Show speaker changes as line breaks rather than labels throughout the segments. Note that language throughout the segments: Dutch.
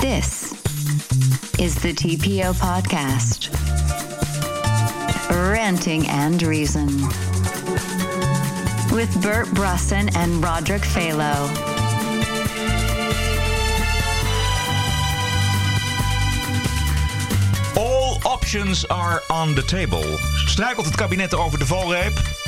This is the TPO Podcast Ranting and Reason with Bert Brusson and Roderick Phalo.
All options are on the table. Struikelt het kabinet over de valreep?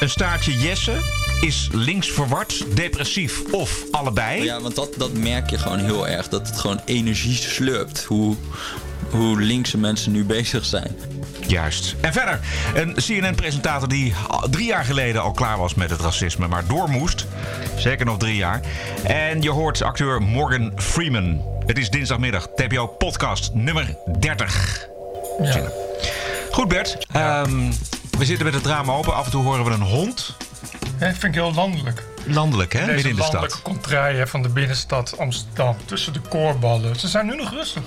Een staartje Jesse? Is links verward, depressief of allebei?
Ja, want dat, dat merk je gewoon heel erg. Dat het gewoon energie slurpt. Hoe, hoe linkse mensen nu bezig zijn.
Juist. En verder, een CNN-presentator die drie jaar geleden al klaar was met het racisme, maar door moest. Zeker nog drie jaar. En je hoort acteur Morgan Freeman. Het is dinsdagmiddag, TPO podcast nummer 30.
Ja.
Goed Bert, Ehm, we zitten met het raam open. Af en toe horen we een hond.
Hè, vind ik heel landelijk.
Landelijk hè, midden in de
landelijke
stad.
contraien van de binnenstad Amsterdam. Tussen de koorballen. Ze zijn nu nog rustig.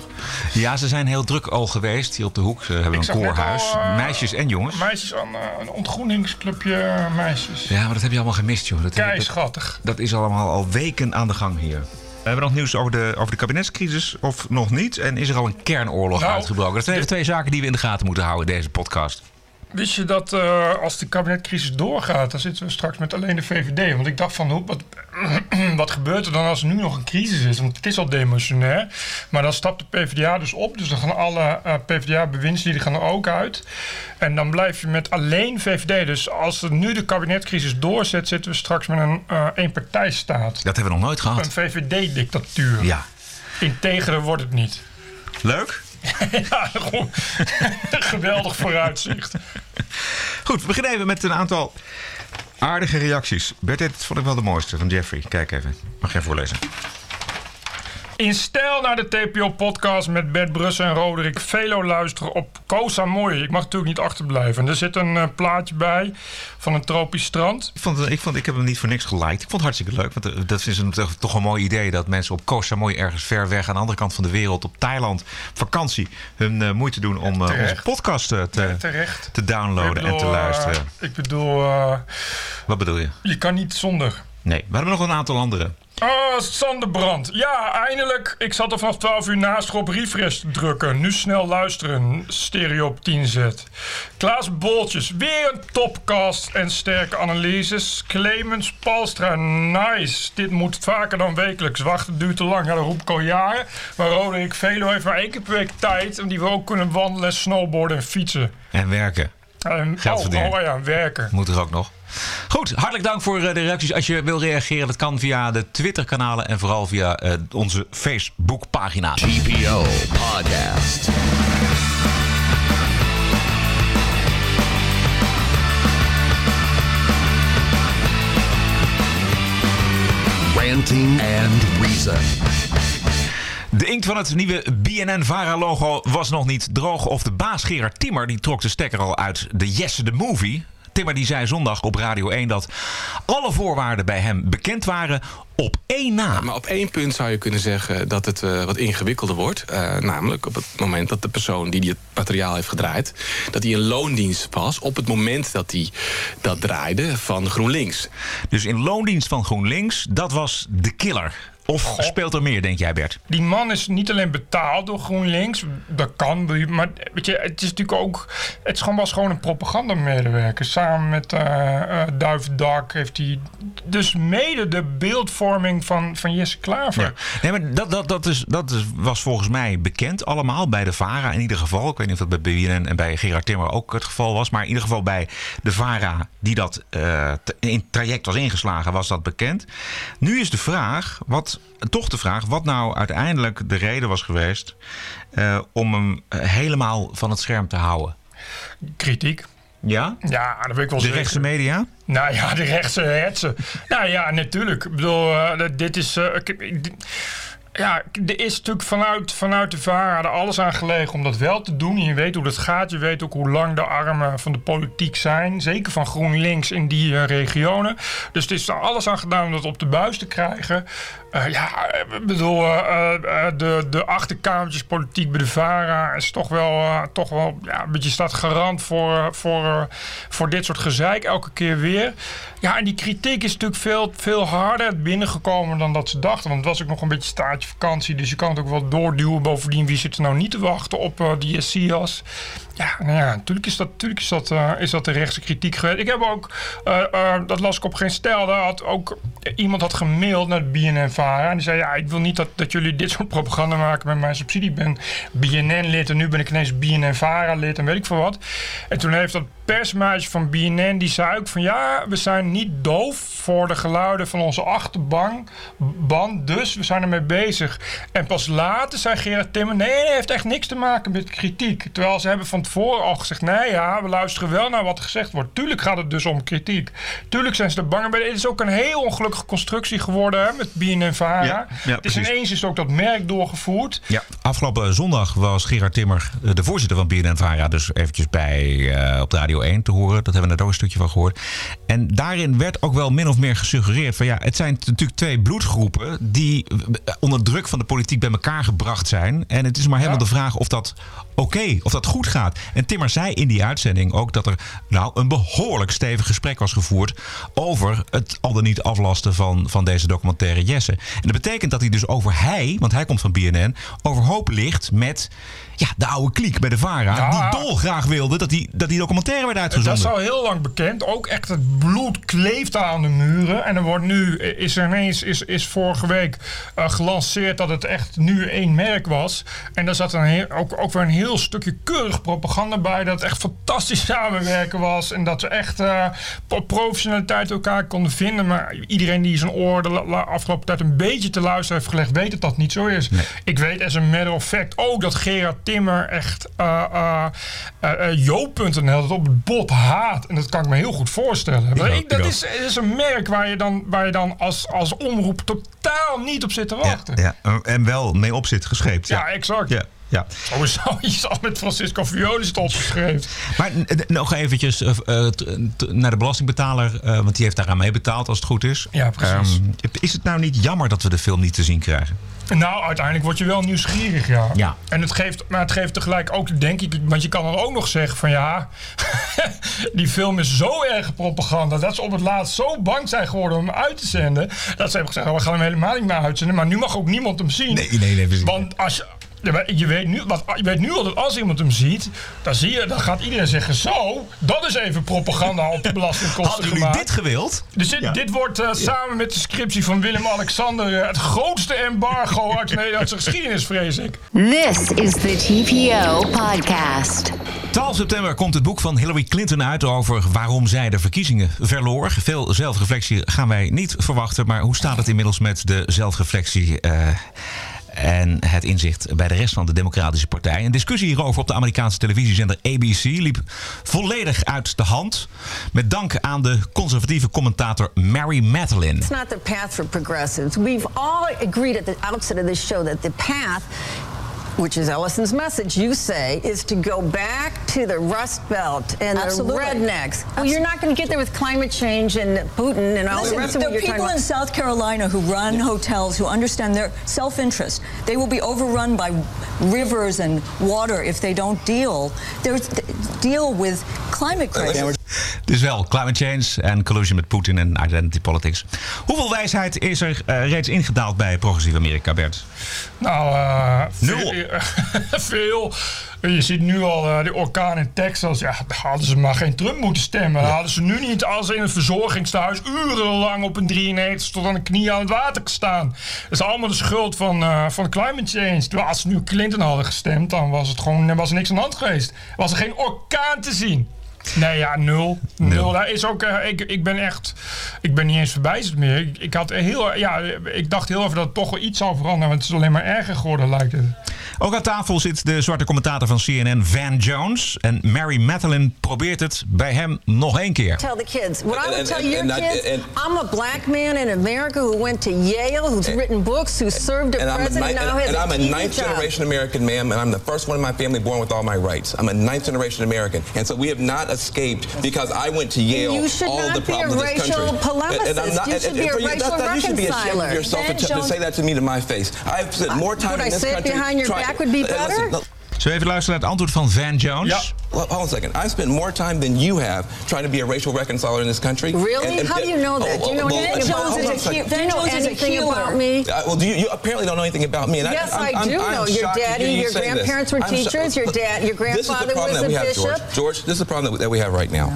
Ja, ze zijn heel druk al geweest. Hier op de hoek Ze hebben
Ik
een
zag net
koorhuis.
al, eh,
Meisjes en jongens.
Meisjes aan eh, een ontgroeningsclubje eh, meisjes.
Ja, maar dat heb je allemaal gemist joh. Dat,
Kei
dat,
schattig.
dat is allemaal al weken aan de gang hier. We hebben nog nieuws over de, over de kabinetscrisis, of nog niet? En is er al een kernoorlog
Nou,
uitgebroken? Dat zijn even twee zaken die we in de gaten moeten houden in deze podcast.
Wist je dat eh, als de kabinetcrisis doorgaat, dan zitten we straks met alleen de VVD? Want ik dacht van, hoe- wat, wat gebeurt er dan als er nu nog een crisis is? Want het is al demotionair. Maar dan stapt de PvdA dus op. Dus dan gaan alle eh, PvdA-bewindslieden gaan er ook uit. En dan blijf je met alleen VVD. Dus als er nu de kabinetcrisis doorzet, zitten we straks met een eh eenpartijstaat.
Dat hebben we nog nooit
Een
gehad.
VVD-dictatuur.
Ja.
Integer wordt het niet.
Leuk?
ja, geweldig vooruitzicht.
Goed, we beginnen even met een aantal aardige reacties. Bert, dit vond ik wel de mooiste van Jeffrey. Kijk even. Mag jij voorlezen?
In stijl naar de TPO-podcast met Bert Brussen en Roderick Velo luisteren op Koh Samui. Ik mag natuurlijk niet achterblijven. Er zit een eh, plaatje bij van een tropisch strand.
Ik, vond, ik, vond, ik heb hem niet voor niks geliked. Ik vond het hartstikke leuk. Want eh, dat is een, toch, toch een mooi idee dat mensen op Koh Samui ergens ver weg aan de andere kant van de wereld op Thailand vakantie hun eh, moeite doen om onze podcast te,
Terecht.
te downloaden en te luisteren.
ik bedoel,
Wat bedoel je?
je kan niet zonder.
Nee, we hebben nog een aantal andere.
Ah, Sander Brand. Ja, eindelijk. Ik zat er vanaf 12 uur naast op refresh te drukken. Nu snel luisteren. Stereo op 10 zet. Klaas Boltjes. Weer een topcast en sterke analyses. Clemens Palstra. Nice. Dit moet vaker dan wekelijks. Wachten duurt te lang. Ja, dat roep ik al jaren. Maar Roderick Velo heeft maar één keer per week tijd. En die we ook kunnen wandelen, snowboarden en fietsen.
En werken.
En,
Geld
oh,
verdienen.
oh ja, werken.
Moet er ook nog. Goed, hartelijk dank voor eh, de reacties. Als je wil reageren, dat kan via de Twitter-kanalen en vooral via eh, onze Facebook-pagina.
TPO Podcast. Ranting and Reason.
De inkt van het nieuwe BNN-Vara-logo was nog niet droog. Of de baas Gerard Timmer die trok de stekker al uit de Jesse the Movie. Timmer die zei zondag op Radio 1 dat alle voorwaarden bij hem bekend waren op één na.
Maar op één punt zou je kunnen zeggen dat het eh, wat ingewikkelder wordt. Eh, namelijk op het moment dat de persoon die die het materiaal heeft gedraaid... dat hij in loondienst was op het moment dat hij dat draaide van GroenLinks.
Dus in loondienst van GroenLinks, dat was de killer. Of speelt er meer, denk jij Bert?
Die man is niet alleen betaald door GroenLinks, dat kan, maar weet je, het is natuurlijk ook, het is gewoon was gewoon een propagandamedewerker. Samen met eh eh, Duif Dak heeft hij dus mede de beeldvorming van, van Jesse Klaver.
Ja. Nee, maar dat, dat, dat, is, dat is, was volgens mij bekend allemaal bij de VARA in ieder geval. Ik weet niet of dat bij BNN en bij Gerard Timmer ook het geval was. Maar in ieder geval bij de VARA die dat eh, te- in traject was ingeslagen, was dat bekend. Nu is de vraag, wat, toch de vraag, wat nou uiteindelijk de reden was geweest eh, om hem eh, helemaal van het scherm te houden.
Kritiek.
Ja?
Ja, dat weet ik wel
De
zeker.
rechtse media?
Nou ja, de rechtse hetsen. nou ja, natuurlijk. Ik bedoel, eh, dit is... ja, er is natuurlijk vanuit, vanuit de er alles aan gelegen om dat wel te doen. Je weet hoe dat gaat. Je weet ook hoe lang de armen van de politiek zijn. Zeker van GroenLinks in die eh, regionen. Dus het is er alles aan gedaan om dat op de buis te krijgen. Eh, ja, ik bedoel, eh, eh, de, de achterkamertjespolitiek bij de VARA is toch wel, eh, toch wel ja, een beetje staat garant voor, eh, voor, eh, voor dit soort gezeik elke keer weer. Ja, en die kritiek is natuurlijk veel, veel harder binnengekomen dan dat ze dachten. Want het was ook nog een beetje staartje vakantie, dus je kan het ook wel doorduwen. Bovendien, wie zit er nou niet te wachten op eh, die SIA's? Ja, nou natuurlijk is dat, natuurlijk is dat, eh, is dat de rechtse kritiek geweest. Ik heb ook, eh, eh, dat las ik op geen stijl, daar had ook iemand had gemaild naar BNN-VARA. En die zei, ja, ik wil niet dat, dat jullie dit soort propaganda maken met mijn subsidie. Ik ben BNN-lid en nu ben ik ineens BNN-VARA-lid en weet ik veel wat. En toen heeft dat persmeisje van BNN, die zei ook van, ja, we zijn niet doof voor de geluiden van onze achterban, band, dus we zijn ermee bezig. En pas later zei Gerard Timmer, nee, het heeft echt niks te maken met kritiek. Terwijl ze hebben van tevoren al gezegd, nee ja, we luisteren wel naar wat er gezegd wordt. Tuurlijk gaat het dus om kritiek. Tuurlijk zijn ze er bang bij. Het is ook een heel ongelukkige constructie geworden hè, met BNN-VARA.
Ja, ja,
het is
precies.
ineens is ook dat merk doorgevoerd.
Ja, afgelopen zondag was Gerard Timmer, eh, de voorzitter van BNN-VARA, dus eventjes bij eh, op de Radio 1 te horen. Dat hebben we net ook een stukje van gehoord. En daarin werd ook wel min of meer gesuggereerd van ja, het zijn natuurlijk twee bloedgroepen die eh, onder druk van de politiek bij elkaar gebracht zijn. En het is maar helemaal
Ja.
de vraag of dat oké, of dat goed gaat. En Timmer zei in die uitzending ook dat er nou een behoorlijk stevig gesprek was gevoerd over het al dan niet aflasten van, van deze documentaire Jesse. En dat betekent dat hij dus over hij, want hij komt van BNN, overhoop ligt met ja, de oude kliek bij de VARA.
Ja.
Die dolgraag wilde dat die, dat die documentaire werd
Dat
uitgezonden.
is al heel lang bekend. Ook echt het bloed kleeft aan de muren. En er wordt nu, is er ineens, is, is vorige week eh, gelanceerd dat het echt nu één merk was. En daar zat een heel, ook, ook weer een heel stukje keurig propaganda bij. Dat echt fantastisch samenwerken was. En dat we echt op professionaliteit elkaar konden vinden. Maar iedereen die zijn oor de afgelopen tijd een beetje te luisteren heeft gelegd, weet dat dat niet zo is. Ik weet as a matter of fact ook dat Gerard Timmer echt uh, uh, uh, uh, Joop.nl dat op het bot haat. En dat kan ik me heel goed voorstellen. Ik, dat is, is een merk waar je dan, waar je dan als, als omroep totaal niet op zit te
ja,
wachten.
ja, en wel mee op zit gescheept.
Ja, exact.
Ja, ja.
Sowieso, je zal met Francisco Violis het opgeschreven.
Maar nog eventjes eh, eh, naar de belastingbetaler, eh, want die heeft daaraan meebetaald als het goed is.
Ja, precies.
Ehm, is het nou niet jammer dat we de film niet te zien krijgen?
Nou, uiteindelijk word je wel nieuwsgierig, ja.
Ja.
En het geeft, maar het geeft tegelijk ook, denk ik, want je kan dan ook nog zeggen van ja, die film is zo erg propaganda dat ze op het laatst zo bang zijn geworden om hem uit te zenden, dat ze hebben gezegd, oh, we gaan hem helemaal niet meer uitzenden, maar nu mag ook niemand hem zien.
Nee, nee, nee, precies.
Want als je, ja, maar je, weet nu, wat, je weet nu al dat als iemand hem ziet, dan, zie je, dan gaat iedereen zeggen, zo, dat is even propaganda op de belastingkosten
Hadden jullie
gemaakt.
dit gewild?
Dus dit,
Ja.
dit wordt eh, samen met de scriptie van Willem-Alexander eh, het grootste embargo uit de Nederlandse geschiedenis, vrees ik.
This is the TPO podcast.
12 september komt het boek van Hillary Clinton uit over waarom zij de verkiezingen verloor. Veel zelfreflectie gaan wij niet verwachten, maar hoe staat het inmiddels met de zelfreflectie? eh, en het inzicht bij de rest van de Democratische Partij. Een discussie hierover op de Amerikaanse televisiezender ABC liep volledig uit de hand. Met dank aan de conservatieve commentator Mary Madeline.
It's not the path for progressives. We've all agreed at the outset of this show that the path, which is Ellison's message, you say, is to go back to the Rust Belt and
Absolutely.
the rednecks. Well, you're not going to get there with climate change and Putin and all
Listen,
the rest of
the
what you're talking
people
about.
in South Carolina who run hotels, who understand their self-interest, they will be overrun by rivers and water if they don't deal. There's, deal with climate crisis.
Dus wel climate change en collusion met Poetin en identity politics. Hoeveel wijsheid is er eh, reeds ingedaald bij progressief Amerika, Bert?
Nou, eh,
Nul.
Veel. veel. Je ziet nu al eh, die orkaan in Texas. Ja, daar hadden ze maar geen Trump moeten stemmen. Hadden ze nu niet als in een verzorgingstehuis urenlang op een 93 tot aan de knie aan het water gestaan. Dat is allemaal de schuld van, eh, van climate change. Terwijl als ze nu Clinton hadden gestemd, dan was het gewoon was er niks aan de hand geweest. Was er geen orkaan te zien. Nee, ja, nul. Nul.
Nul.
Daar is ook, eh, ik, ik ben echt, ik ben niet eens verbijsterd meer. Ik, ik, had heel, ja, ik dacht heel even dat het toch wel iets zou veranderen, want het is alleen maar erger geworden, lijkt het.
Ook aan tafel zit de zwarte commentator van CNN, Van Jones. En Mary Madeline probeert het bij hem nog één keer.
Tell the kids. What I would tell your kids, I'm a black man in America who went to Yale, who's written books, who served a
And I'm, a,
president, now
and, I'm a ninth generation American, ma'am, and I'm the first one in my family born with all my rights. I'm a ninth generation American. And so we have not escaped because I went to Yale
You should
all
not
the
be a
problems of this
racial
country.
polemicist. You should be a racial
that- that- you should be ashamed of yourself to, to say that to me to my face. I've spent more time
Would
in
I
this
say it
country.
behind your
trying-
back would be
Uh, listen,
better?
no,
Zullen we even luisteren naar het antwoord van Van Jones?
Ja.
well, hold on a second. I've spent more time than you have trying to be a racial reconciler in this country.
Really? How do you know that? Do you know
well,
anything
hold
about
on
me?
a.
Do you know
Van Jones is a
anything
healer.
about me?
Uh, well, do you, you apparently don't know anything about me. And
Yes,
I, I'm,
I
I'm,
do
I'm
know. Your daddy,
you
your
say this.
grandparents were
I'm sho-
teachers. Your dad, your
This is the
grandfather
problem
was
that we
a
have, George.
bishop.
George, this is the problem that, that we have right now.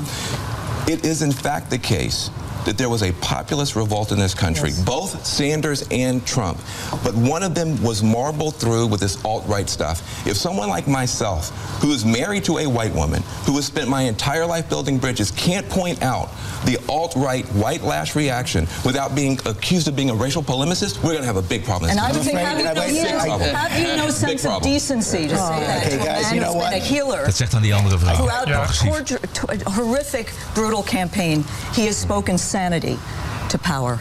It is in fact the case that there was a populist revolt in this country, both Sanders and Trump. But one of them was marbled through with this alt-right stuff. If someone like myself, who is married to a white woman, who has spent my entire life building bridges, can't point out the alt-right white lash reaction without being accused of being a racial polemicist, we're going to have a big problem.
And I would
country.
think, have you, no,
problem.
have you no sense of decency to say that
Okay,
a
guys,
man
you know what?
a healer?
Dat zegt dan die andere vrouw.
Throughout
Ja,
the
precies.
torture, t- horrific, brutal campaign, he has spoken sanity to power.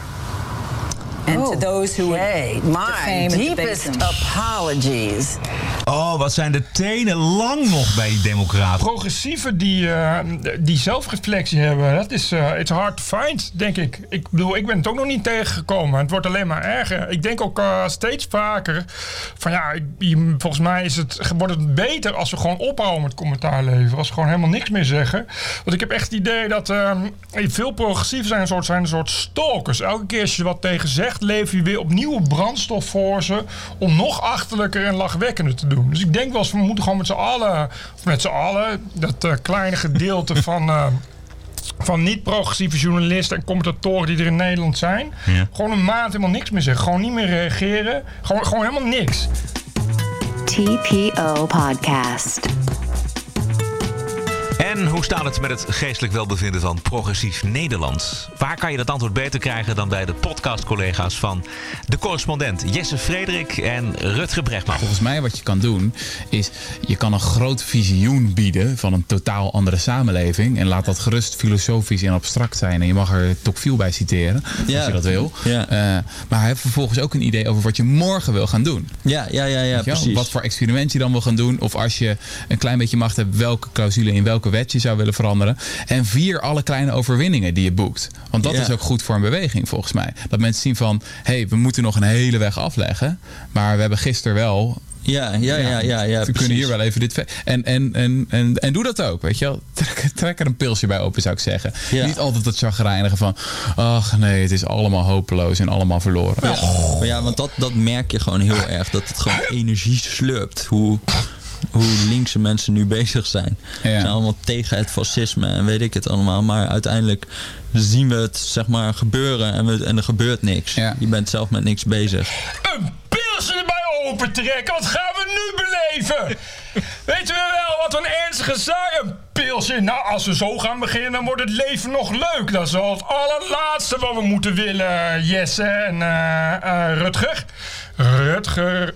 And to those who would
Okay,
defame
my
and debase
deepest
him.
apologies.
Oh, wat zijn de tenen lang nog bij die democraten.
Progressieven die, eh, die zelfreflectie hebben, dat is eh it's hard to find, denk ik. Ik bedoel, ik ben het ook nog niet tegengekomen. Het wordt alleen maar erger. Ik denk ook eh, steeds vaker van ja, volgens mij is het, wordt het beter als we gewoon ophouden met commentaar leveren. Als we gewoon helemaal niks meer zeggen. Want ik heb echt het idee dat veel progressieven zijn een soort, zijn een soort stalkers. Elke keer als je wat tegen zegt, lever je weer opnieuw brandstof voor ze om nog achterlijker en lachwekkender te doen. Dus ik denk wel eens, we moeten gewoon met z'n allen, of met z'n allen, dat eh, kleine gedeelte van, eh, van niet-progressieve journalisten en commentatoren die er in Nederland zijn,
Ja.
gewoon een maand helemaal niks meer zeggen. Gewoon niet meer reageren. Gewoon, gewoon helemaal niks.
TPO Podcast.
En hoe staat het met het geestelijk welbevinden van progressief Nederland? Waar kan je dat antwoord beter krijgen dan bij de podcastcollega's van de correspondent Jesse Frederik en Rutger Brechtman?
Volgens mij wat je kan doen, is je kan een groot visioen bieden van een totaal andere samenleving. En laat dat gerust filosofisch en abstract zijn. En je mag er Tocqueville bij citeren,
Ja.
als je dat wil.
Ja.
Eh, maar heb vervolgens ook een idee over wat je morgen wil gaan doen.
Ja, ja, ja, ja precies.
Wat voor experiment je dan wil gaan doen. Of als je een klein beetje macht hebt, welke clausule in welke wet je zou willen veranderen. En vier alle kleine overwinningen die je boekt. Want dat
Ja.
is ook goed voor een beweging volgens mij. Dat mensen zien van, hé, hey, we moeten nog een hele weg afleggen. Maar we hebben gisteren wel
Ja, ja, ja, ja, ja,
we
precies.
kunnen hier wel even dit. En, en, en, en, en doe dat ook, weet je wel. Trek, trek er een pilsje bij open, zou ik zeggen.
Ja.
Niet altijd het chagrijnige van. Ach nee, het is allemaal hopeloos en allemaal verloren.
Ja, ja want dat, dat merk je gewoon heel erg. Dat het gewoon energie slurpt. Hoe, hoe linkse mensen nu bezig zijn. Ze zijn allemaal tegen het fascisme en weet ik het allemaal. Maar uiteindelijk zien we het zeg maar gebeuren en, we, en er gebeurt niks. Je bent zelf met niks bezig.
Een pilsje erbij opentrekken. Wat gaan we nu beleven? Weten we wel wat een ernstige zaak? Een pilsje. Nou, als we zo gaan beginnen, dan wordt het leven nog leuk. Dat is al het allerlaatste wat we moeten willen, Jesse en eh, eh, Rutger. Rutger.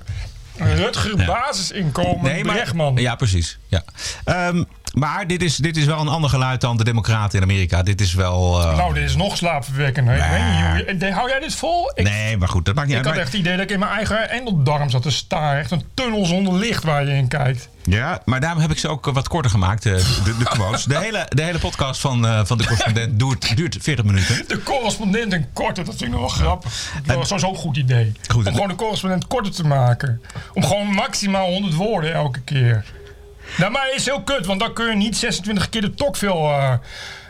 Rutger basisinkomen,
Nee, maar-. Ja, precies. Ja. Ehm, maar dit is, dit is wel een ander geluid dan de Democraten in Amerika. Dit is wel. eh,
Nou, dit is nog slaapverwekkender. Ik weet niet, hoe je- hou jij dit vol? Ik,
nee, maar goed, dat maakt niet
ik
uit.
had
Maar-
echt het idee dat ik in mijn eigen endeldarm zat te staren. Echt een tunnel zonder licht waar je in kijkt.
Ja, maar daarom heb ik ze ook wat korter gemaakt, eh, de, de quotes. De hele, de hele podcast van, eh, van de correspondent duurt, duurt 40 minuten.
De correspondent in korter, dat vind ik nog wel grappig. Dat was sowieso een goed idee.
Goed,
om gewoon de correspondent korter te maken. Om gewoon maximaal 100 woorden elke keer. Nou, maar het is heel kut, want dan kun je niet 26 keer de tokveel... eh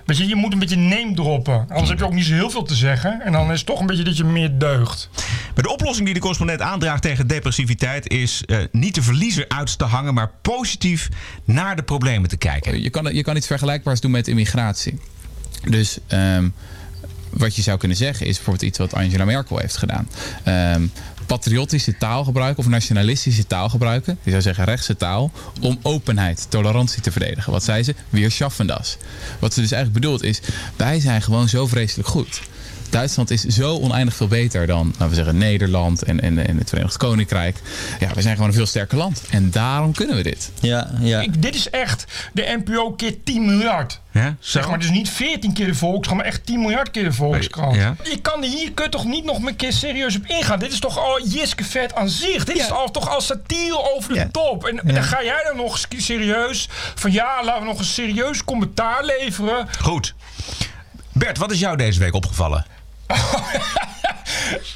weet je, je moet een beetje name droppen. Anders heb je ook niet zo heel veel te zeggen. En dan is het toch een beetje dat je meer deugt.
Maar de oplossing die de correspondent aandraagt tegen depressiviteit is eh, niet de verliezer uit te hangen, maar positief naar de problemen te kijken.
Je kan, je kan iets vergelijkbaars doen met immigratie. Dus ehm, wat je zou kunnen zeggen is bijvoorbeeld iets wat Angela Merkel heeft gedaan. Ehm, patriotische taal gebruiken of nationalistische taal gebruiken. Die zou zeggen rechtse taal. Om openheid, tolerantie te verdedigen. Wat zei ze? Wir schaffen das. Wat ze dus eigenlijk bedoelt is, wij zijn gewoon zo vreselijk goed. Duitsland is zo oneindig veel beter dan, laten we zeggen, Nederland en, en, en het Verenigd Koninkrijk. Ja, we zijn gewoon een veel sterker land. En daarom kunnen we dit.
Ja, ja.
Ik, dit is echt de NPO keer 10 miljard.
Ja,
Zeg maar, dus niet 14 keer de Volkskrant, maar echt 10 miljard keer de Volkskrant.
Ja.
Je kan hier kun je toch niet nog een keer serieus op ingaan. Dit is toch al Jiske vet aan zich. Dit is al, toch al satire over de
Ja.
top. En dan ga jij dan nog serieus van ja, laten we nog een serieus commentaar leveren.
Goed. Bert, wat is jou deze week opgevallen?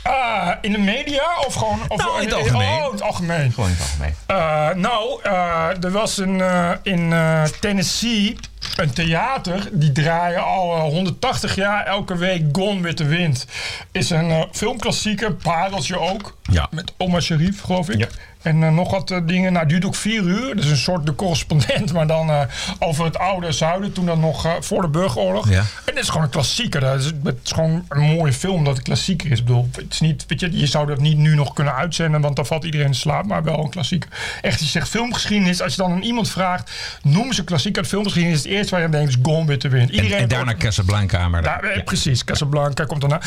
Ah, in de media of gewoon... Of,
Nou, in het algemeen.
Oh, in het algemeen.
Gewoon in het algemeen.
Eh, nou, eh, er was een, eh, in Tennessee een theater. Die draaien al eh, 180 jaar elke week Gone with the Wind. Is een filmklassieker, pareltje ook.
Ja.
Met Omar Sharif, geloof ik.
Ja.
En eh, nog wat eh, dingen. Nou, het duurt ook vier uur. Dat is een soort de correspondent, maar dan eh, over het oude zuiden. Toen dan nog voor de burgeroorlog.
Ja.
En het is gewoon een klassieker. Dat is, het is gewoon een mooie film dat het klassieker is. Ik bedoel, het is niet, weet je, je zou dat niet nu nog kunnen uitzenden, want dan valt iedereen in slaap. Maar wel een klassieker. Echt, je zegt filmgeschiedenis. Als je dan aan iemand vraagt, noem ze klassieker uit filmgeschiedenis. Het eerste waar je aan denkt is Gone with the Wind.
En,
Iedereen
en daarna Casablanca. Maar
ja, eh, Precies, Casablanca komt daarna.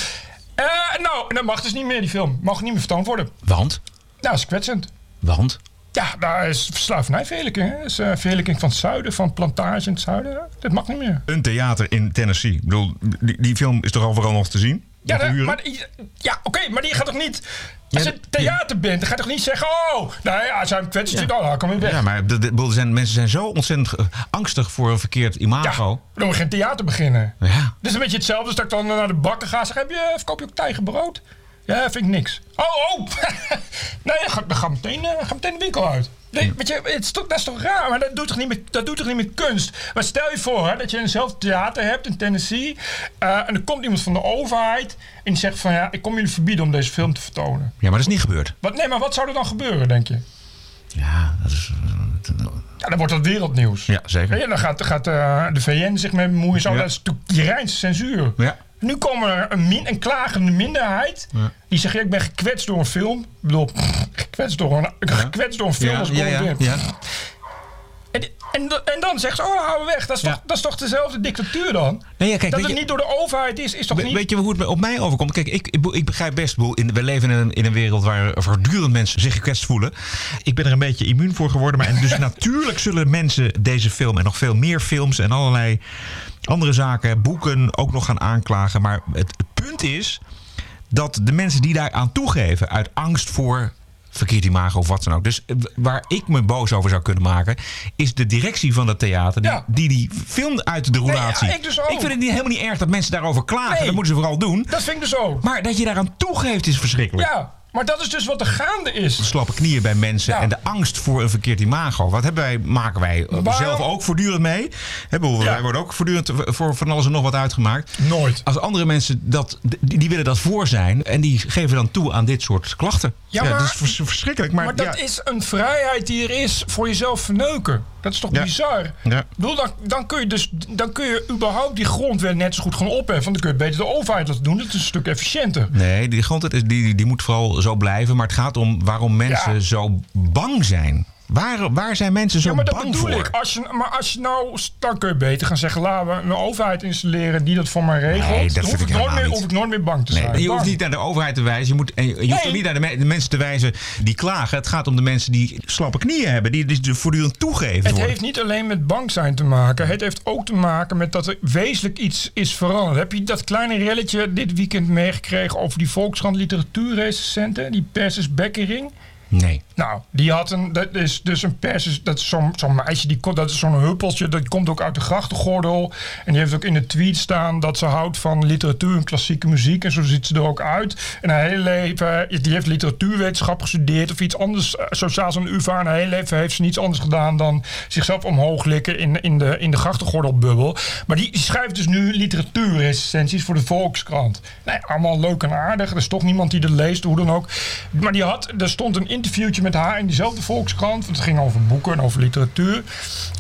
Nou, en dat mag dus niet meer, die film. Mag niet meer vertoond worden.
Want?
Nou, is kwetsend.
Want?
Ja, daar is slavernijverheerlijking. is eh, verheerlijking van het zuiden, van plantage in het zuiden. Dat mag niet meer.
Een theater in Tennessee. Ik bedoel, die, die film is toch overal nog te zien?
Ja, maar, ja oké, maar die gaat toch niet... Als
Ja,
je theater bent, dan ga je toch niet zeggen... Oh, nou ja,
Ja.
ja. oh, dan kan weer weg.
Ja, maar de, zijn, mensen zijn zo ontzettend angstig voor een verkeerd
Ja,
imago.
dan moet je geen theater beginnen.
Ja.
Het is een beetje hetzelfde als dat ik dan naar de bakker ga. Zeg, heb je, verkoop je ook tijgerbrood? Ja, vind ik niks. Oh, oh! nee, dan ga, ga meteen, eh, ga meteen de winkel uit. Nee, weet je, het is toch, dat is toch raar, maar dat doet toch niet met, dat doet toch niet met kunst? Maar stel je voor hè, dat je eenzelfde theater hebt in Tennessee... eh, en er komt iemand van de overheid en die zegt van... ja, ik kom jullie verbieden om deze film te vertonen.
ja, maar dat is niet gebeurd.
Wat, nee, maar wat zou er dan gebeuren, denk je?
Ja, dat is...
Ja, dan wordt dat wereldnieuws.
Ja, zeker.
Ja, dan gaat, gaat eh, de VN zich mee bemoeien. Zo,
Ja.
Dat is natuurlijk die censuur.
Ja.
Nu komen er een, min, een klagende minderheid. Die zegt, ik ben gekwetst door een film. Ik bedoel, pff, gekwetst door een, gekwetst door een film
Ja,
als
ja, ja.
En, en, dan zegt ze, oh, hou we weg. Dat is, toch, dat is toch dezelfde dictatuur dan?
Nee, ja, kijk,
dat het
je-
niet door de overheid is, is toch
We-
niet...
Weet je hoe het op mij overkomt? Kijk, ik, ik, ik begrijp best. In, we leven in een, in een wereld waar voortdurend mensen zich gekwetst voelen. Ik ben er een beetje immuun voor geworden. Maar en dus natuurlijk zullen mensen deze film en nog veel meer films en allerlei andere zaken, boeken ook nog gaan aanklagen. Maar het, het punt is dat de mensen die daar aan toegeven uit angst voor verkeerd imago of wat dan ook. Dus eh, waar ik me boos over zou kunnen maken, is de directie van dat theater die
Ja.
die, die film uit de roulatie.
ja, ik dus ook.
vind het niet, helemaal niet erg dat mensen daarover klagen.
Nee.
Dat moeten ze vooral doen.
Dat vind ik dus ook.
Maar dat je daaraan toegeeft is verschrikkelijk.
Ja, maar dat is dus wat er gaande is.
De slappe knieën bij mensen
Ja.
en de angst voor een verkeerd imago. Wat hebben wij, maken wij eh,
Waarom-
zelf ook voortdurend mee? Bedoel,
Ja.
Wij worden ook voortdurend voor van alles en nog wat uitgemaakt.
Nooit.
Als andere mensen dat, die, die willen dat voor zijn en die geven dan toe aan dit soort klachten.
Ja, maar-
dat is vers- verschrikkelijk. Maar,
Maar dat is een vrijheid die er is voor jezelf verneuken. Dat is toch
Ja.
bizar?
Ja.
Ik bedoel, dan, dan, kun je dus, dan kun je überhaupt die grondwet net zo goed gewoon opheffen. Want dan kun je beter de overheid dat doen. Dat is een stuk efficiënter.
Nee, die grondwet is, die, die, moet vooral zo blijven. Maar het gaat om waarom mensen
Ja.
zo bang zijn. Waar, waar zijn mensen zo
Ja, maar dat
bang
bedoel
voor?
ik. Als je, maar als je nou, dan kun je beter gaan zeggen: laten we een overheid installeren die dat voor mij regelt.
Nee, dat
dan hoef
ik
ik, nooit meer,
niet.
hoef ik nooit meer bang te zijn.
Nee, je hoeft niet naar de overheid te wijzen. Je, moet, en je, hoeft
Nee.
ook niet naar de, me- de mensen te wijzen die klagen. Het gaat om de mensen die slappe knieën hebben. Die, die voortdurend toegeven
Het
worden.
heeft niet alleen met bang zijn te maken. Het heeft ook te maken met dat er wezenlijk iets is veranderd. Heb je dat kleine relletje dit weekend meegekregen over die Volkskrant literatuurrecensenten? Die Persis Bekkering?
Nee.
Nou, die had een, dat is dus een persis, dat is zo'n zo'n meisje, die, dat is zo'n huppeltje, dat komt ook uit de grachtengordel. En die heeft ook in de tweet staan dat ze houdt van literatuur en klassieke muziek. En zo ziet ze er ook uit. En haar hele leven, die heeft literatuurwetenschap gestudeerd of iets anders, sociaals aan de UvA. En haar hele leven heeft ze niets anders gedaan dan zichzelf omhoog likken in, in de, in de grachtengordelbubbel. Maar die, schrijft dus nu literatuurrecensies voor de Volkskrant. Nee, allemaal leuk en aardig. Er is toch niemand die dat leest, hoe dan ook. Maar die had, er stond een interviewtje met haar in diezelfde Volkskrant. Want het ging over boeken en over literatuur.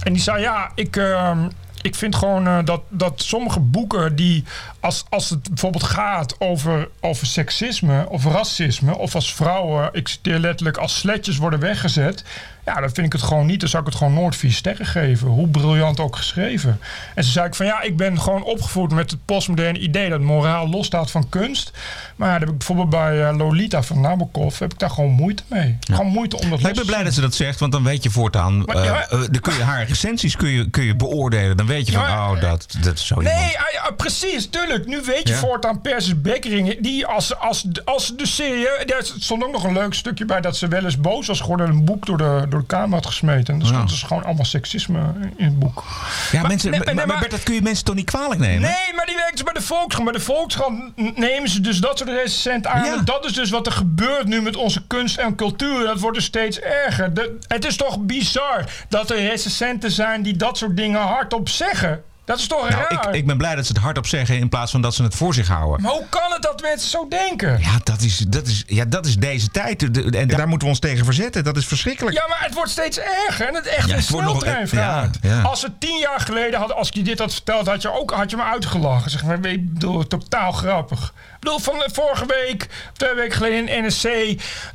En die zei, ja, ik... ehm, ik vind gewoon eh, dat, dat sommige boeken die, als, als het bijvoorbeeld gaat over, over seksisme of racisme, of als vrouwen, ik citeer letterlijk, als sletjes worden weggezet. Ja, dan vind ik het gewoon niet. Dan zou ik het gewoon nooit vier sterren geven. Hoe briljant ook geschreven. En ze zei ik van ja, ik ben gewoon opgevoed met het postmoderne idee dat moraal losstaat van kunst. Maar ja, heb ik bijvoorbeeld bij eh, Lolita van Nabokov, heb ik daar gewoon moeite mee. Gewoon moeite om dat
ik ben blij dat ze dat zegt, want dan weet je voortaan.
Maar
eh,
ja-
eh, dan kun je haar recensies kun je, kun je beoordelen. Dan weet je van, oh, dat, dat is zo
Nee, ah, ja, precies, tuurlijk. Nu weet je
Ja.
voortaan Persis Bekkering. Die als, als, als de serie. Er stond ook nog een leuk stukje bij dat ze wel eens boos was geworden. en een boek door de, door de kamer had gesmeten. Is,
Ja.
dat is gewoon allemaal seksisme in het boek.
Ja,
Maar-
mensen,
nee,
maar, maar,
maar-
Bert, dat kun je mensen toch niet kwalijk nemen?
Nee, maar die werkt dus bij de Volkskrant. Bij de Volkskrant n- nemen ze dus dat soort recensenten aan.
Ja.
En dat is dus wat er gebeurt nu met onze kunst en cultuur. Dat wordt dus steeds erger. De- het is toch bizar dat er recensenten zijn die dat soort dingen hardop zeggen. Dat is toch
Nou,
raar?
ik, ik ben blij dat ze het hardop zeggen in plaats van dat ze het voor zich houden.
Maar hoe kan het dat mensen zo denken?
Ja, dat is, dat is, ja, dat is deze tijd. De- En daar moeten we ons tegen verzetten. Dat is verschrikkelijk.
Ja, maar het wordt steeds erger. En het echt
Ja,
een sneltreinvaart.
ja, ja.
Als we tien jaar geleden hadden, als ik je dit had verteld, had je, ook, had je me uitgelachen. Zeg maar, ik bedoel, totaal grappig. Ik bedoel, van de vorige week, twee weken geleden in NSC,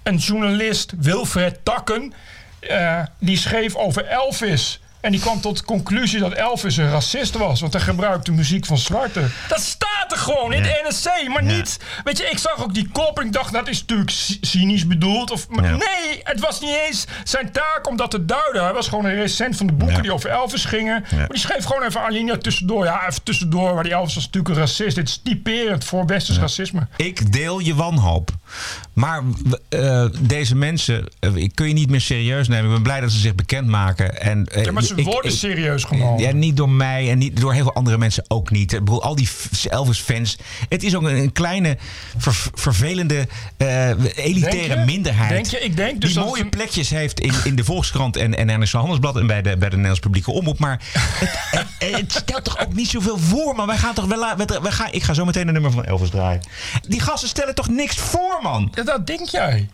een journalist, Wilfred Takken, eh, die schreef over Elvis. En die kwam tot de conclusie dat Elvis een racist was. Want hij gebruikte muziek van zwarten. Dat staat er gewoon in de NSC. Maar
Ja.
niet... Weet je, ik zag ook die kop en ik dacht, dat is natuurlijk cy- cynisch bedoeld. Of, maar
Ja.
Nee, het was niet eens zijn taak om dat te duiden. Hij was gewoon een recent van de boeken
Ja.
die over Elvis gingen. Maar die schreef gewoon even alinea tussendoor. Ja, even tussendoor. Maar die Elvis was natuurlijk een racist. Dit is typerend voor westers racisme.
Ik deel je wanhoop. Maar eh, deze mensen eh, kun je niet meer serieus nemen. Ik ben blij dat ze zich bekendmaken. En, eh,
Ja, maar ze
ik-
worden
ik-
serieus genomen.
Ja, niet door mij en niet door heel veel andere mensen ook niet. Ik bedoel, al die f- Elvis-fans. Het is ook een, een kleine, ver- vervelende, eh, elitaire
Denk je?
minderheid.
Denk je? Ik denk dus
die mooie
een-
plekjes heeft in, in de Volkskrant en, en NRC Handelsblad en bij de, bij de Nederlandse publieke omroep. Maar het, het, het stelt toch ook niet zoveel voor, man. Wij gaan toch wel. we gaan, ik ga zo meteen een nummer van Elvis draaien. Die gasten stellen toch niks voor, man?
Ja, dat denk jij.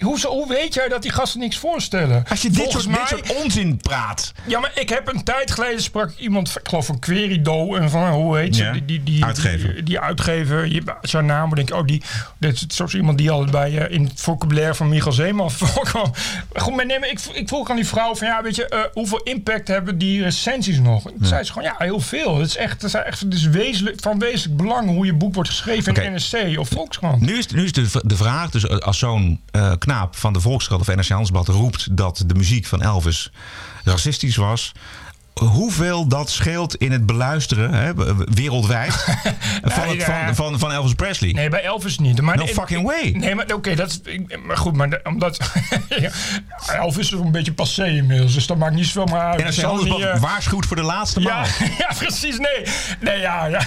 Hoe, hoe weet jij dat die gasten niks voorstellen?
Als je dit soort,
mij,
dit soort onzin praat.
Ja, maar ik heb een tijd geleden sprak iemand, ik geloof van Querido, en van hoe heet ze?
Ja,
Die, die, die,
uitgever.
Die, die uitgever, je, haar naam denk ik, oh, die, dit is zoals iemand die al bij eh, in het vocabulaire van Michael Zeeman voorkwam. Goed, maar nee, maar ik, ik vroeg aan die vrouw van, ja, weet je, eh, hoeveel impact hebben die recensies nog? Toen zei ze gewoon, ja, heel veel. Het is echt, het is echt het is wezenlijk, van wezenlijk belang hoe je boek wordt geschreven
Oké.
in NSC of Volkskrant.
Nu is, nu is de, de vraag, dus als zo'n eh, knaap van de Volkskrant of NRC Handelsblad roept dat de muziek van Elvis racistisch was. Hoeveel dat scheelt in het beluisteren hè, wereldwijd van, het- van, van, van Elvis Presley?
Nee, bij Elvis niet. Maar
No fucking way.
Nee, maar oké, dat is. Maar goed, maar de- omdat. Elvis is een beetje passé inmiddels, dus dat maakt niet zoveel meer uit. Niet, eh,
waarschuwt voor de laatste maal.
ja, ja, precies. Nee, nee, ja, ja.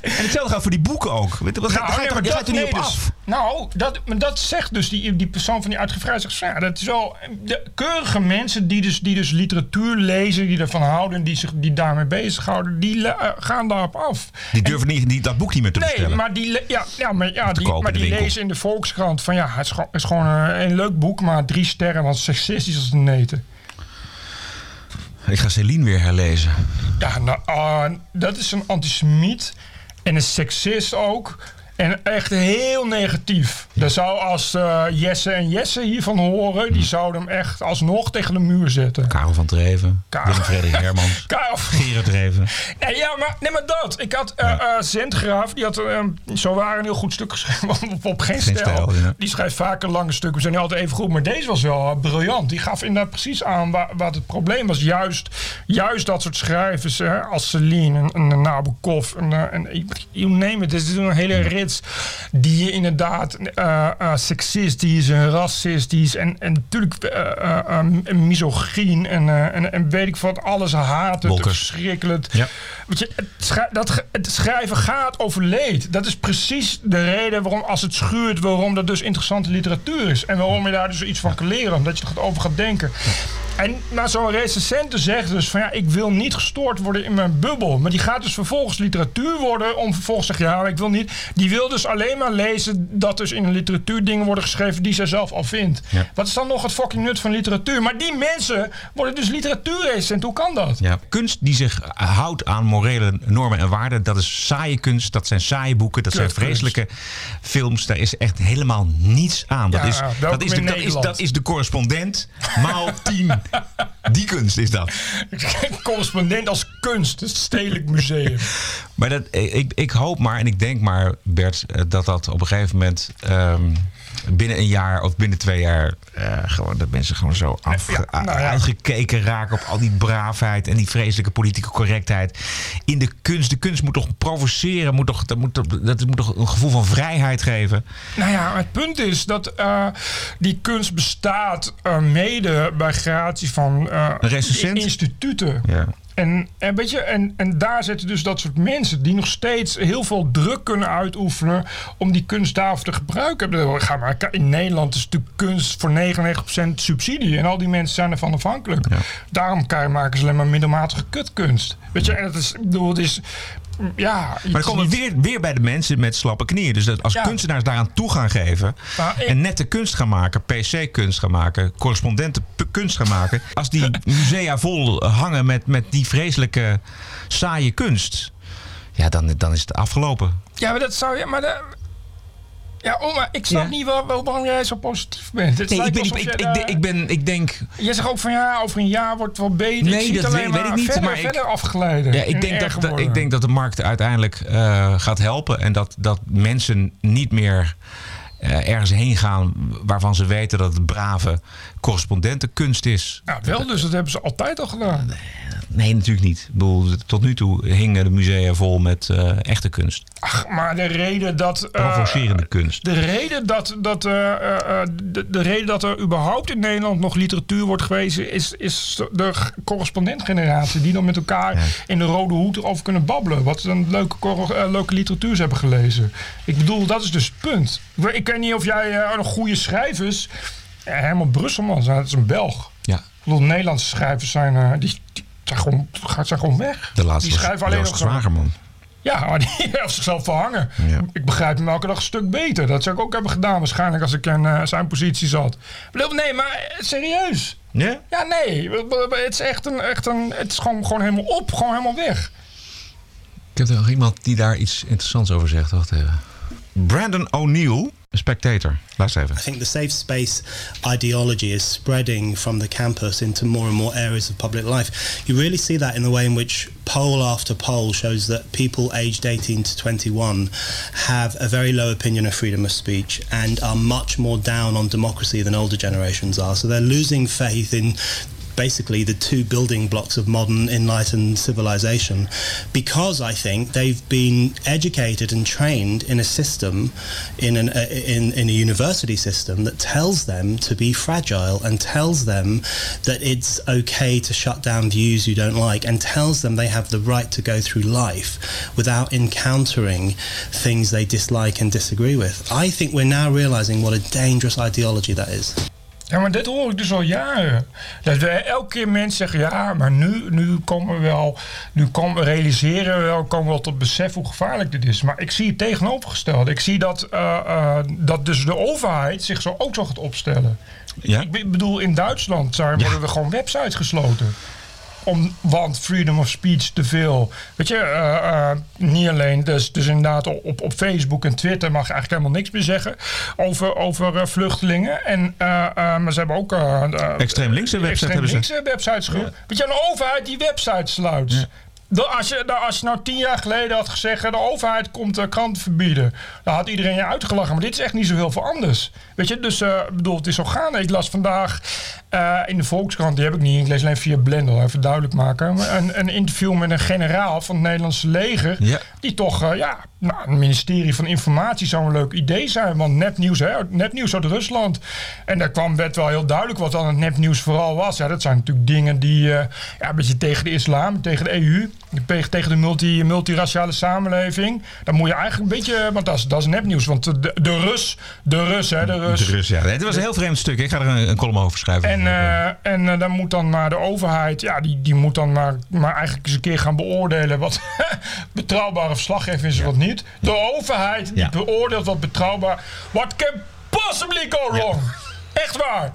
En hetzelfde gaat voor die boeken ook. Weet je, wat, daar ga je
nee,
toch-
maar
daar ga je toch niet op
dus-
af?
Nou, dat, dat zegt dus die, die persoon van die uitgeverij. Zegt, ja, dat is wel de keurige mensen die dus, die dus literatuur lezen, die ervan houden, en die zich die daarmee bezighouden, die eh, gaan daarop af.
Die durven niet, die, dat boek niet meer te
Nee,
bestellen.
maar die, ja, ja, maar, ja, die, maar die lezen in de Volkskrant van ja, het is gewoon, het is gewoon een, een leuk boek, maar drie sterren, want seksistisch als een neten.
Ik ga Celine weer herlezen.
Ja, nou, ah, dat is een antisemiet en een seksist ook. En echt heel negatief. Dat zou als eh, Jesse en Jesse hiervan horen, die zouden hem echt alsnog tegen de muur zetten.
Karel van Treven,
Karel.
Willem-Frederik Hermans,
Karel.
Gerard Treven.
Nee, ja, maar, nee, maar dat. Ik had eh, Zendgraaf, die had eh, zo waar een heel goed stuk geschreven op, op geen,
Geen
stijl.
stijl, ja.
Die schrijft vaker lange stukken, we zijn niet altijd even goed. Maar deze was wel briljant. Die gaf inderdaad precies aan wat het probleem was. Juist, juist dat soort schrijvers hè, als Celine en, en Nabokov en, en you name it. Dit is een hele die inderdaad eh eh, seksistisch en racistisch en, en natuurlijk misogyn en, en, en weet ik wat, alles haat. Het
Wolkers.
verschrikkelijk.
Ja.
Weet je, het, schrij- dat, het schrijven gaat over leed. Dat is precies de reden waarom, als het schuurt, waarom dat dus interessante literatuur is. En waarom je daar dus iets van kan leren, omdat je er over gaat denken. En, maar zo'n recensente zegt dus van ja, ik wil niet gestoord worden in mijn bubbel. Maar die gaat dus vervolgens literatuur worden om vervolgens te zeggen ja, ik wil niet. Die wil dus alleen maar lezen dat dus in een literatuur dingen worden geschreven die zij zelf al vindt.
Ja.
Wat is dan nog het fucking nut van literatuur? Maar die mensen worden dus literatuurrecensent. Hoe kan dat?
Ja. Kunst die zich houdt aan morele normen en waarden, dat is saaie kunst, dat zijn saaie boeken, dat zijn vreselijke films. Daar is echt helemaal niets aan. Dat,
Ja,
is,
welkom
dat, is, de,
in
dat, is,
Nederland.
dat is de correspondent maal tien. Die kunst is dat.
Correspondent als kunst, het Stedelijk Museum.
Maar dat, ik, ik hoop maar en ik denk maar, Bert, eh, dat dat op een gegeven moment ehm, binnen een jaar of binnen twee jaar eh, gewoon dat mensen gewoon zo
Ja, nou ja.
uitgekeken raken op al die braafheid en die vreselijke politieke correctheid in de kunst. De kunst moet toch provoceren, moet toch, dat, moet, toch- dat moet toch een gevoel van vrijheid geven.
Nou ja, het punt is dat eh, die kunst bestaat eh, mede bij gratie van instituten.
Ja.
En, en, weet je, en, en daar zitten dus dat soort mensen die nog steeds heel veel druk kunnen uitoefenen om die kunst daarvoor te gebruiken. Ga maar, in Nederland is natuurlijk kunst voor 99% subsidie en al die mensen zijn ervan afhankelijk. Daarom kan je maken ze alleen maar middelmatige kutkunst. Weet je, en het is, ik bedoel, het is, ja...
Maar dan komen we weer, weer bij de mensen met slappe knieën. Dus dat als
Ja.
kunstenaars daaraan toe gaan geven.
Maar
en nette kunst gaan maken, PC-kunst gaan maken, correspondenten kunst gaan maken. Als die musea vol hangen met, met die vreselijke saaie kunst. Ja, dan, dan is het afgelopen.
Ja, maar dat zou je. Maar de, ja, oma, ik snap
Ja.
niet wel, wel waarom jij zo positief bent. Het
Nee, ik, ben, ik, ik, ik,
daar-
ik, ben, ik denk.
Jij zegt ook van ja, over een jaar wordt het wel beter.
Nee,
ik
dat weet- ik niet,
Verder,
maar ik-
verder afgeleiden.
Ja, ik
en
denk, dat, ik denk dat de markt uiteindelijk eh, gaat helpen. En dat, dat mensen niet meer eh, ergens heen gaan waarvan ze weten dat het brave correspondentenkunst is.
Nou, wel, dus dat hebben ze altijd al gedaan.
Nee, natuurlijk niet. Ik bedoel, tot nu toe hingen de musea vol met eh, echte kunst.
Ach, maar de reden dat.
Provocerende kunst.
De reden dat, dat, de, de reden dat er überhaupt in Nederland nog literatuur wordt gewezen, is, is de correspondentgeneratie. Die dan met elkaar in de rode hoed erover kunnen babbelen. Wat ze een leuke, leuke literatuur ze hebben gelezen. Ik bedoel, dat is dus het punt. Ik, weet- ik weet niet of jij eh, een goede schrijvers. Uh, Herman Brusselman, dat is een Belg.
Ja.
Ik bedoel, Nederlandse schrijvers zijn, eh, die, die zijn, gewoon, zijn gewoon weg.
De laatste
die schrijven alleen nog
Zwagerman.
ja, maar die heeft zichzelf verhangen.
Ja.
Ik begrijp hem elke dag een stuk beter. Dat zou ik ook hebben gedaan waarschijnlijk als ik in eh, zijn positie zat. Nee, maar eh, serieus.
Ja?
Ja, nee. Het is echt een... Echt een het is gewoon, gewoon helemaal op. Gewoon helemaal weg.
Ik heb er nog iemand die daar iets interessants over zegt. Wacht even. Brandon O'Neill, a Spectator. Luister even.
I think the safe space ideology is spreading from the campus into more and more areas of public life. You really see that in the way in which poll after poll shows that people aged 18 to 21 have a very low opinion of freedom of speech and are much more down on democracy than older generations are. So they're losing faith in basically the two building blocks of modern enlightened civilization because I think they've been educated and trained in a system in an uh, in in a university system that tells them to be fragile and tells them that it's okay to shut down views you don't like and tells them they have the right to go through life without encountering things they dislike and disagree with. I think we're now realizing what a dangerous ideology that is.
Ja, maar dit hoor ik dus al jaren. Dat we elke keer mensen zeggen, ja, maar nu, nu komen we wel, nu komen, realiseren we wel, komen we wel tot besef hoe gevaarlijk dit is. Maar ik zie het tegenovergestelde. Ik zie dat, eh, eh, dat dus de overheid zich zo ook zo gaat opstellen.
Ja?
Ik be- bedoel, in Duitsland zijn, worden er gewoon websites gesloten. Om, want freedom of speech te veel. Weet je, eh, eh, niet alleen. Dus, dus inderdaad, op, op Facebook en Twitter mag je eigenlijk helemaal niks meer zeggen over, over eh, vluchtelingen. En, maar ze hebben ook.
Extreem linkse website
extreem
hebben ze.
linkse websites. ge- Weet je, een overheid die websites sluit. Als je, nou, als je nou tien jaar geleden had gezegd... de overheid komt kranten verbieden... dan had iedereen je uitgelachen. Maar dit is echt niet zoveel voor anders. Weet je, dus ik bedoel, het is zo gaande. Ik las vandaag eh, in de Volkskrant... die heb ik niet, ik lees alleen via Blender, even duidelijk maken... een, een interview met een generaal van het Nederlandse leger...
Ja.
die toch, eh, ja, nou, het ministerie van Informatie zou een leuk idee zijn. Want nepnieuws, hè, nepnieuws uit Rusland. En daar kwam, werd wel heel duidelijk wat dan het nepnieuws vooral was. Ja, dat zijn natuurlijk dingen die eh, ja, een beetje tegen de islam, tegen de EU, tegen de multi, multiraciale samenleving. Dan moet je eigenlijk een beetje, want dat is, dat is nepnieuws. Want de, de Rus, de Rus, hè, de Rus.
De Rus, ja. Het was een heel vreemd stuk. Ik ga er een, een column over schrijven.
En, uh, en uh, dan moet dan maar de overheid, ja, die, die moet dan maar, maar eigenlijk eens een keer gaan beoordelen wat betrouwbare verslaggeving is en wat niet. De overheid die beoordeelt wat betrouwbaar. What can possibly go wrong? Echt waar.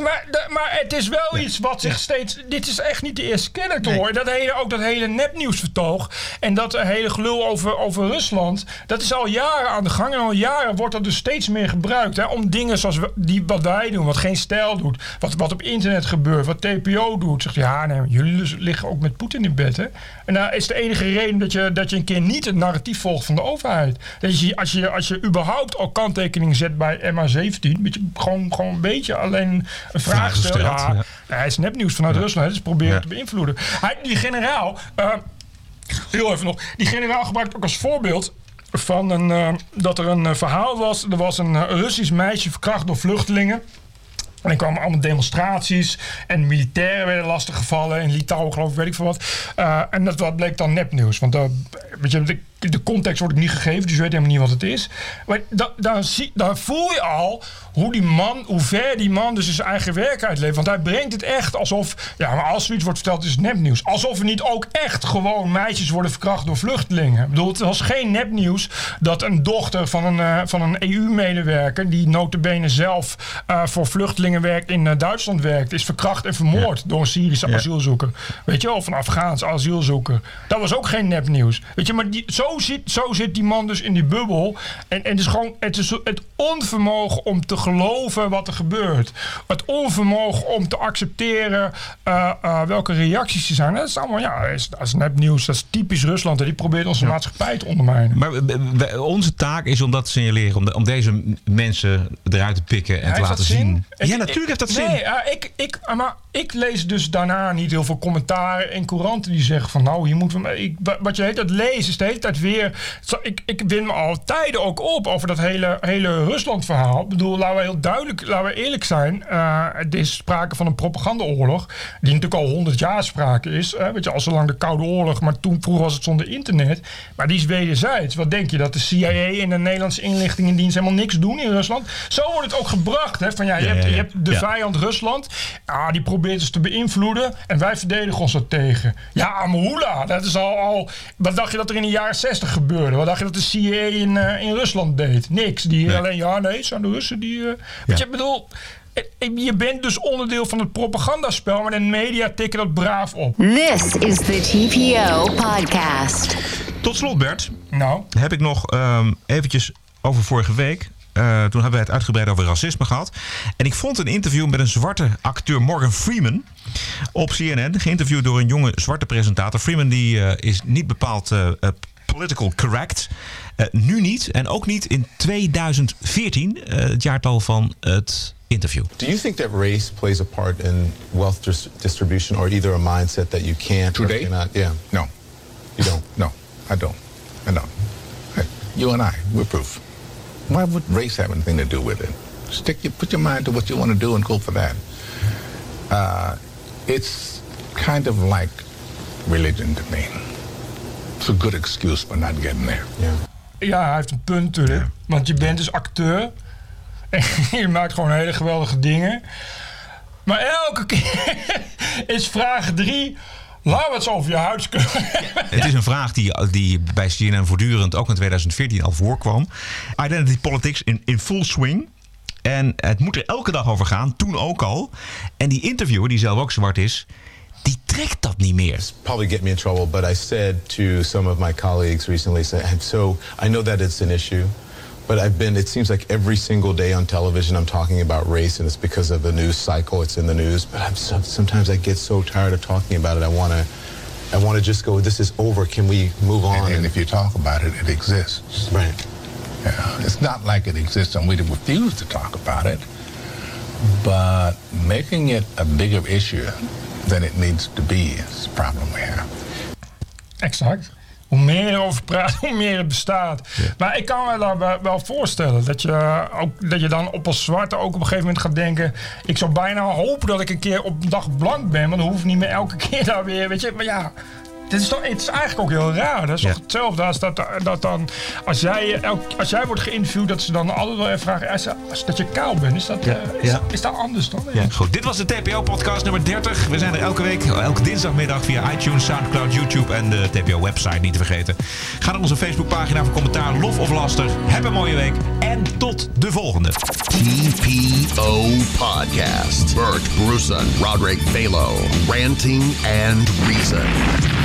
Maar, de, maar het is wel iets wat zich steeds. Dit is echt niet de eerste keer te horen. Dat hele, ook dat hele nepnieuwsvertoog. En dat hele gelul over, over Rusland. Dat is al jaren aan de gang. En al jaren wordt dat dus steeds meer gebruikt. Hè, om dingen zoals we, die, wat wij doen. Wat geen stijl doet. Wat, wat op internet gebeurt. Wat TPO doet. Zegt ja, nee, jullie dus liggen ook met Poetin in bed. Hè? En daar is de enige reden dat je, dat je een keer niet het narratief volgt van de overheid. Dat je, als, je, als je überhaupt al kanttekening zet bij MH17. Beetje, gewoon, gewoon een beetje alleen een vraag stellen. Ja. Hij is nepnieuws vanuit Rusland, dus proberen te beïnvloeden. Hij, die generaal, uh, heel even nog, die generaal gebruikt ook als voorbeeld van een, uh, dat er een uh, verhaal was. Er was een Russisch meisje verkracht door vluchtelingen. En er kwamen allemaal demonstraties en militairen werden lastiggevallen. In Litouwen geloof ik, weet ik veel wat. en dat bleek dan nepnieuws. Want weet je, de, context wordt niet gegeven, dus je weet helemaal niet wat het is. Maar dan, voel je al hoe die man, hoe ver die man dus zijn eigen werk uitleeft. Want hij brengt het echt alsof, ja, maar als zoiets wordt verteld, is het nepnieuws. Alsof er niet ook echt gewoon meisjes worden verkracht door vluchtelingen. Ik bedoel, het was geen nepnieuws dat een dochter van een, uh, van een EU-medewerker, die notabene zelf uh, voor vluchtelingen werkt in uh, Duitsland werkt, is verkracht en vermoord ja. door een Syrische ja. asielzoeker. Weet je wel, of een Afghaanse asielzoeker. Dat was ook geen nepnieuws. Weet je, maar die, zo, zit, zo zit die man dus in die bubbel. En, en het is gewoon het, is het onvermogen om te geloven wat er gebeurt. Het onvermogen om te accepteren uh, uh, welke reacties er zijn. Dat is allemaal, ja, dat is, dat is nepnieuws. Dat is typisch Rusland. En die probeert onze ja. maatschappij te ondermijnen.
Maar onze taak is om dat te signaleren. Om, de, om deze mensen eruit te pikken en ja, te laten zien.
Ik,
ja, natuurlijk heeft dat zin.
Nee, uh, ik, ik, maar ik lees dus daarna niet heel veel commentaren in couranten die zeggen van nou, hier moeten we. Ik, wat je heet dat lezen is de hele tijd weer. Ik, ik win me al tijden ook op over dat hele, hele Rusland-verhaal. Ik bedoel, laten we heel duidelijk, laten we eerlijk zijn. Uh, er is sprake van een propagandaoorlog. Die natuurlijk al honderd jaar sprake is. Uh, weet je, al zolang de Koude Oorlog. Maar toen vroeger was het zonder internet. Maar die is wederzijds. Wat denk je dat de CIA en de Nederlandse inlichtingendienst helemaal niks doen in Rusland? Zo wordt het ook gebracht. Hè, van ja, je, ja, hebt, ja, ja. je hebt de vijand Rusland. Ah, die probeert dus te beïnvloeden. En wij verdedigen ons er tegen. Ja, Amhula. Dat is al, al. Wat dacht je dat er in de jaren 60 gebeurde? Wat dacht je dat de CIA in, uh, in Rusland deed? Niks. Die nee. alleen, ja, nee, het zijn de Russen die. Uh, ja. je bedoel, je bent dus onderdeel van het propagandaspel, maar de media tikken dat braaf op.
This is the TPO podcast.
Tot slot, Bert.
Nou.
Heb ik nog um, eventjes over vorige week. Uh, toen hebben we het uitgebreid over racisme gehad. En ik vond een interview met een zwarte acteur, Morgan Freeman, op CNN. Geïnterviewd door een jonge zwarte presentator. Freeman die, uh, is niet bepaald uh, political correct. Uh, nu niet. En ook niet in 2014, uh, het jaartal van het interview.
Do you think that race plays a part in wealth dis distribution or either a mindset that you can't
Today?
or cannot? Yeah.
No.
You don't?
No, I don't. I don't. You and I, we're proof. Why would race have anything to do with it? Stick your, put your mind to what you want to do and go for that. Uh, it's kind of like religion to me. It's a good excuse for not getting there.
Ja, hij heeft een punt natuurlijk. Ja. Want je bent dus acteur. En je maakt gewoon hele geweldige dingen. Maar elke keer is vraag drie... Laten we het zo over je huidskleur
Het is een vraag die, die bij CNN voortdurend ook in 2014 al voorkwam. Identity politics in, in full swing. En het moet er elke dag over gaan, toen ook al. En die interviewer, die zelf ook zwart is, trekt dat niet meer.
Probably get me in trouble, but I said to some of my colleagues recently, so I know that it's an issue. But I've been, it seems like every single day on television I'm talking about race, and it's because of the news cycle, it's in the news. But I'm so, sometimes I get so tired of talking about it. I want to I want to just go, this is over. Can we move on?
And, and if you talk about it, it exists.
Right.
Yeah. It's not like it exists and we refuse to talk about it. But making it a bigger issue than it needs to be is the problem we have.
Exact. hoe meer je erover praat, hoe meer het bestaat. Maar ik kan me daar wel- wel voorstellen dat je, ook, dat je dan op als zwarte ook op een gegeven moment gaat denken... ik zou bijna hopen dat ik een keer op een dag blank ben, want dan hoef ik niet meer elke keer daar weer, weet je. Maar ja, dit is toch, het is eigenlijk ook heel raar. Dat is toch hetzelfde als dat, dat dan, als jij, elk, als jij wordt geïnterviewd, dat ze dan altijd wel even vragen, als, als dat je kaal bent, is dat,
Ja,
eh, is,
ja.
dat- is dat anders dan?
Ja, goed. Dit was de TPO-podcast nummer 30. We zijn er elke week, elke dinsdagmiddag via iTunes, Soundcloud, YouTube en de TPO-website niet te vergeten. Ga naar onze Facebookpagina voor commentaar, lof of laster. Heb een mooie week en tot de volgende.
TPO Podcast. Bert Bruson, Roderick Balo, Ranting and Reason.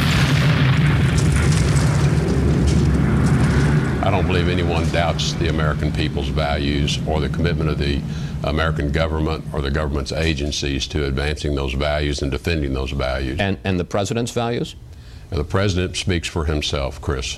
I don't believe anyone doubts the American people's values or the commitment of the American government or the government's agencies to advancing those values and defending those values.
And, and the president's values?
And the president speaks for himself, Chris.